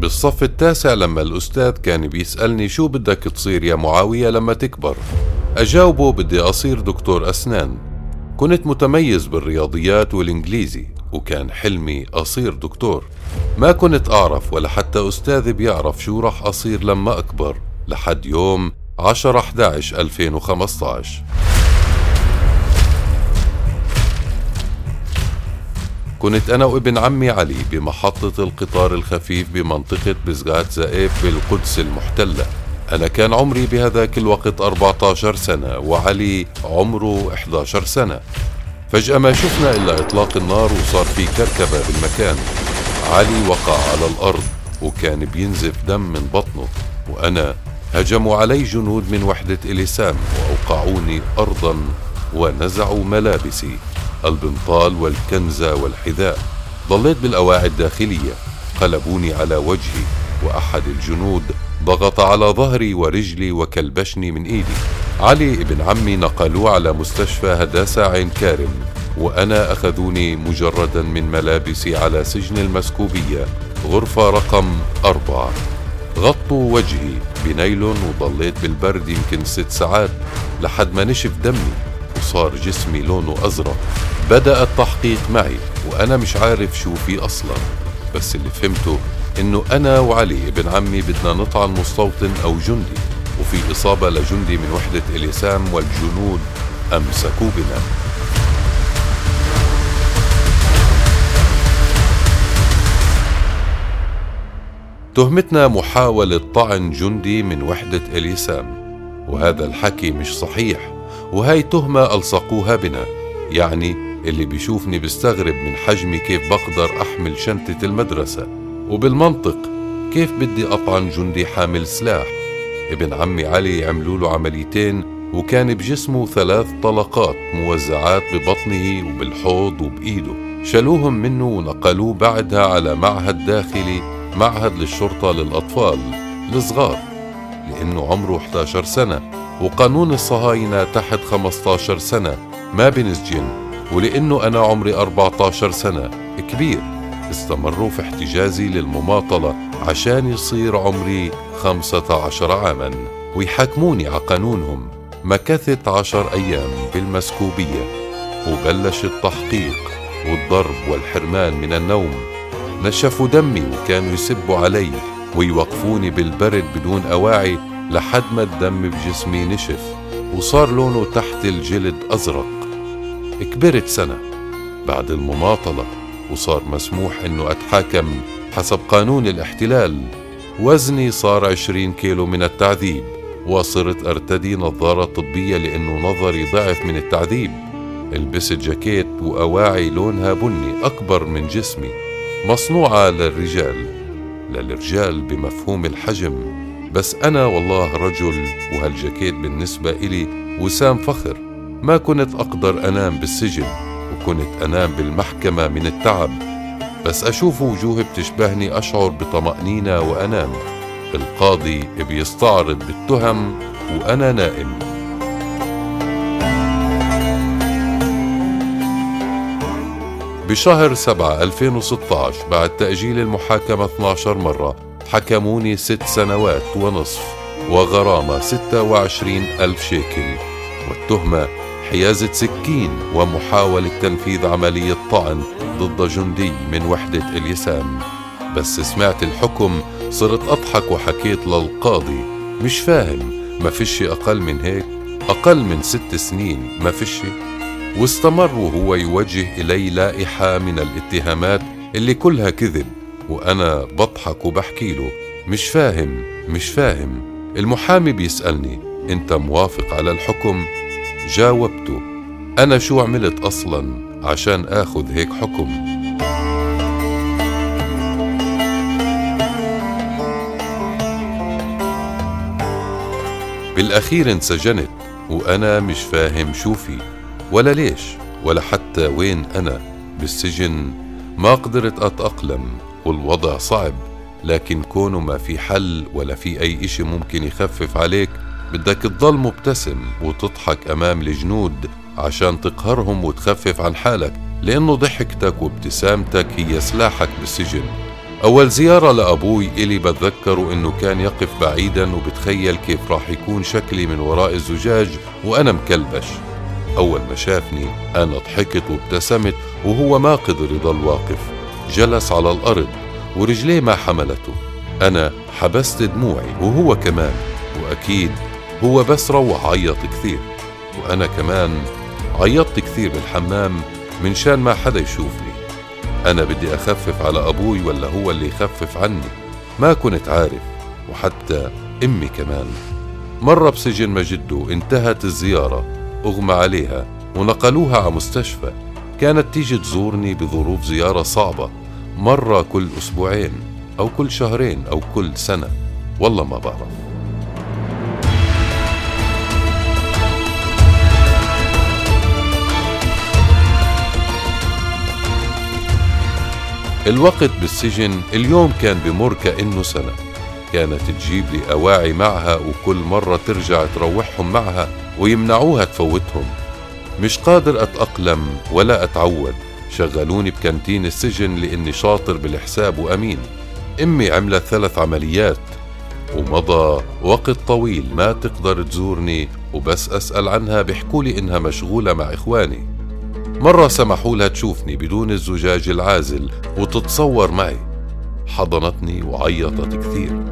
بالصف التاسع لما الأستاذ كان بيسألني شو بدك تصير يا معاوية لما تكبر؟ أجاوبه بدي أصير دكتور أسنان. كنت متميز بالرياضيات والإنجليزي وكان حلمي أصير دكتور. ما كنت أعرف ولا حتى أستاذي بيعرف شو رح أصير لما أكبر. لحد يوم 10 11 2015 كنت أنا وابن عمي علي بمحطة القطار الخفيف بمنطقة بزغات زائف بالقدس المحتلة. أنا كان عمري بهذاك الوقت 14 سنة وعلي عمره 11 سنة. فجأة ما شفنا إلا إطلاق النار وصار في كركبة بالمكان. علي وقع على الأرض وكان بينزف دم من بطنه وأنا هجموا علي جنود من وحدة إليسام وأوقعوني أرضا ونزعوا ملابسي. البنطال والكنزة والحذاء. ظليت بالأواعي الداخلية. قلبوني على وجهي وأحد الجنود ضغط على ظهري ورجلي وكلبشني من إيدي. علي ابن عمي نقلوه على مستشفى هداسة عين كارم وأنا أخذوني مجردا من ملابسي على سجن المسكوبية غرفة رقم أربعة. غطوا وجهي بنيلون وضليت بالبرد يمكن ست ساعات لحد ما نشف دمي. وصار جسمي لونه أزرق. بدأ التحقيق معي وأنا مش عارف شو في أصلا. بس اللي فهمته إنه أنا وعلي ابن عمي بدنا نطعن مستوطن أو جندي وفي إصابة لجندي من وحدة إليسام والجنود أمسكوا بنا. تهمتنا محاولة طعن جندي من وحدة إليسام وهذا الحكي مش صحيح. وهي تهمة ألصقوها بنا. يعني اللي بيشوفني بيستغرب من حجمي كيف بقدر أحمل شنطة المدرسة. وبالمنطق كيف بدي أطعن جندي حامل سلاح؟ ابن عمي علي عملوا له عمليتين وكان بجسمه ثلاث طلقات موزعات ببطنه وبالحوض وبإيده. شالوهم منه ونقلوه بعدها على معهد داخلي معهد للشرطة للأطفال الصغار لأنه عمره 11 سنة. وقانون الصهاينة تحت 15 سنة. ما بنسجن ولأنه أنا عمري 14 سنة. كبير. استمروا في احتجازي للمماطلة عشان يصير عمري 15 عاما. ويحاكموني على قانونهم. مكثت عشر أيام بالمسكوبية. وبلش التحقيق والضرب والحرمان من النوم. نشفوا دمي وكانوا يسبوا علي ويوقفوني بالبرد بدون أواعي. لحد ما الدم بجسمي نشف وصار لونه تحت الجلد أزرق. كبرت سنة بعد المماطلة وصار مسموح إنه أتحاكم حسب قانون الاحتلال. وزني صار عشرين كيلو من التعذيب وصرت أرتدي نظارة طبية لأنه نظري ضعف من التعذيب. لبست جاكيت وأواعي لونها بني أكبر من جسمي مصنوعة للرجال للرجال بمفهوم الحجم. بس أنا والله رجل وهالجاكيت بالنسبة إلي وسام فخر. ما كنت أقدر أنام بالسجن وكنت أنام بالمحكمة من التعب. بس أشوف وجوه بتشبهني أشعر بطمأنينة وأنام. القاضي بيستعرض بالتهم وأنا نائم. بشهر 7 2016 بعد تأجيل المحاكمة 12 مرة حكموني ست سنوات ونصف وغرامة 26 ألف شيكل والتهمة حيازة سكين ومحاولة تنفيذ عملية طعن ضد جندي من وحدة اليسام. بس سمعت الحكم صرت أضحك وحكيت للقاضي. مش فاهم ما فيش أقل من هيك؟ أقل من ست سنين ما فيش؟ واستمر وهو يوجه إلي لائحة من الاتهامات اللي كلها كذب. وأنا بضحك وبحكي له مش فاهم مش فاهم. المحامي بيسألني أنت موافق على الحكم؟ جاوبته أنا شو عملت أصلا عشان آخذ هيك حكم؟ بالأخير انسجنت وأنا مش فاهم شو في ولا ليش ولا حتى وين أنا. بالسجن ما قدرت أتأقلم. والوضع صعب لكن كونه ما في حل ولا في أي إشي ممكن يخفف عليك بدك تضل مبتسم وتضحك أمام الجنود عشان تقهرهم وتخفف عن حالك لأنه ضحكتك وابتسامتك هي سلاحك بالسجن. أول زيارة لأبوي إلي بتذكره إنه كان يقف بعيدا وبتخيل كيف راح يكون شكلي من وراء الزجاج وأنا مكلبش. أول ما شافني أنا ضحكت وابتسمت وهو ما قدر يضل واقف. جلس على الأرض ورجليه ما حملته. أنا حبست دموعي وهو كمان وأكيد هو بس روح عيط كثير. وأنا كمان عيطت كثير بالحمام من شان ما حدا يشوفني. أنا بدي أخفف على أبوي ولا هو اللي يخفف عني؟ ما كنت عارف وحتى أمي كمان. مرة بسجن مجدو انتهت الزيارة أغمى عليها ونقلوها على مستشفى. كانت تيجي تزورني بظروف زيارة صعبة. مرة كل أسبوعين أو كل شهرين أو كل سنة. والله ما بعرف. الوقت بالسجن اليوم كان بمر كأنه سنة. كانت تجيب لي أواعي معها وكل مرة ترجع تروحهم معها ويمنعوها تفوتهم. مش قادر أتأقلم ولا أتعود. شغلوني بكانتين السجن لأني شاطر بالحساب وأمين. أمي عملت ثلاث عمليات ومضى وقت طويل ما تقدر تزورني وبس أسأل عنها بيحكولي إنها مشغولة مع إخواني. مرة سمحوا لها تشوفني بدون الزجاج العازل وتتصور معي. حضنتني وعيطت كثير.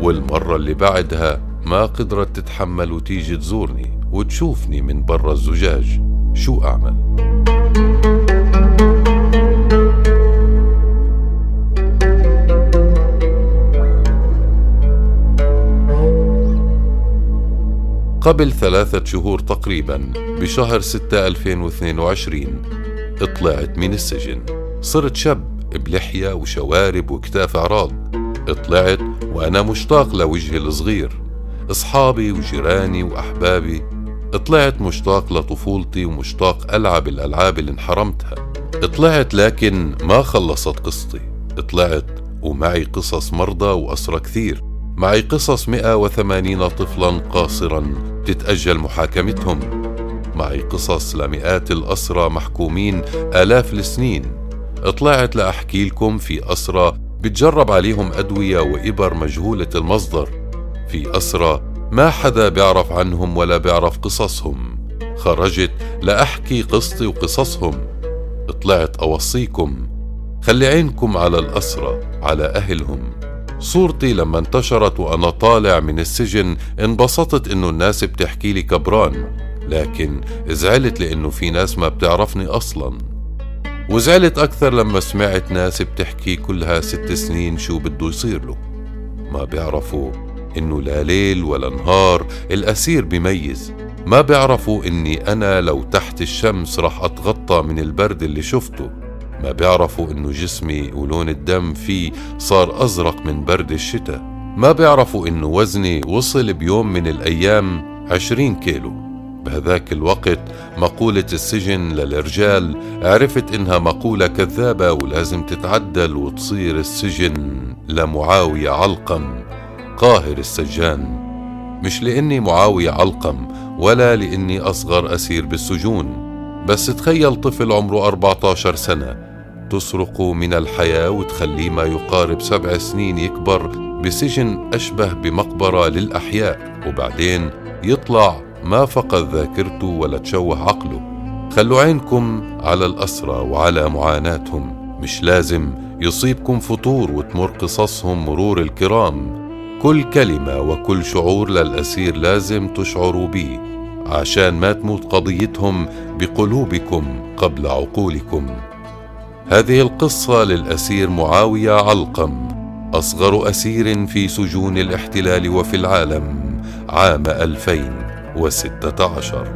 والمرة اللي بعدها ما قدرت تتحمل وتيجي تزورني وتشوفني من برا الزجاج. شو أعمل؟ قبل ثلاثة شهور تقريبا بشهر 6 2022 طلعت من السجن. صرت شاب بلحية وشوارب وكتاف عراض طلعت وأنا مشتاق لوجهي الصغير. أصحابي وجيراني وأحبابي. طلعت مشتاق لطفولتي ومشتاق ألعب الألعاب اللي انحرمتها. طلعت لكن ما خلصت قصتي. طلعت ومعي قصص مرضى وأسرى كثير. معي قصص 180 طفلا قاصرا. تتأجل محاكمتهم. معي قصص لمئات الأسرى محكومين آلاف السنين. طلعت لأحكي لكم في أسرى بتجرب عليهم أدوية وإبر مجهولة المصدر. في أسرى ما حدا بيعرف عنهم ولا بيعرف قصصهم. خرجت لأحكي قصتي وقصصهم. طلعت أوصيكم. خلي عينكم على الأسرى على أهلهم. صورتي لما انتشرت وأنا طالع من السجن انبسطت إنه الناس بتحكي لي كبران لكن زعلت لأنه في ناس ما بتعرفني أصلا. وزعلت أكثر لما سمعت ناس بتحكي كلها ست سنين شو بده يصير له. ما بيعرفوا إنه لا ليل ولا نهار الأسير بيميز. ما بيعرفوا إني أنا لو تحت الشمس رح أتغطى من البرد اللي شفته. ما بيعرفوا إنه جسمي ولون الدم فيه صار أزرق من برد الشتاء. ما بيعرفوا إنه وزني وصل بيوم من الأيام عشرين كيلو. بهذاك الوقت مقولة السجن للرجال عرفت إنها مقولة كذابة ولازم تتعدل وتصير السجن لمعاوية علقم قاهر السجان. مش لإني معاوية علقم ولا لإني أصغر أسير بالسجون بس تخيل طفل عمره 14 سنة تسرق من الحياة وتخليه ما يقارب سبع سنين يكبر بسجن أشبه بمقبرة للأحياء وبعدين يطلع ما فقد ذاكرته ولا تشوه عقله. خلوا عينكم على الأسرى وعلى معاناتهم. مش لازم يصيبكم فطور وتمر قصصهم مرور الكرام. كل كلمة وكل شعور للأسير لازم تشعروا به عشان ما تموت قضيتهم بقلوبكم قبل عقولكم. هذه القصة للأسير معاوية علقم أصغر أسير في سجون الاحتلال وفي العالم عام 2016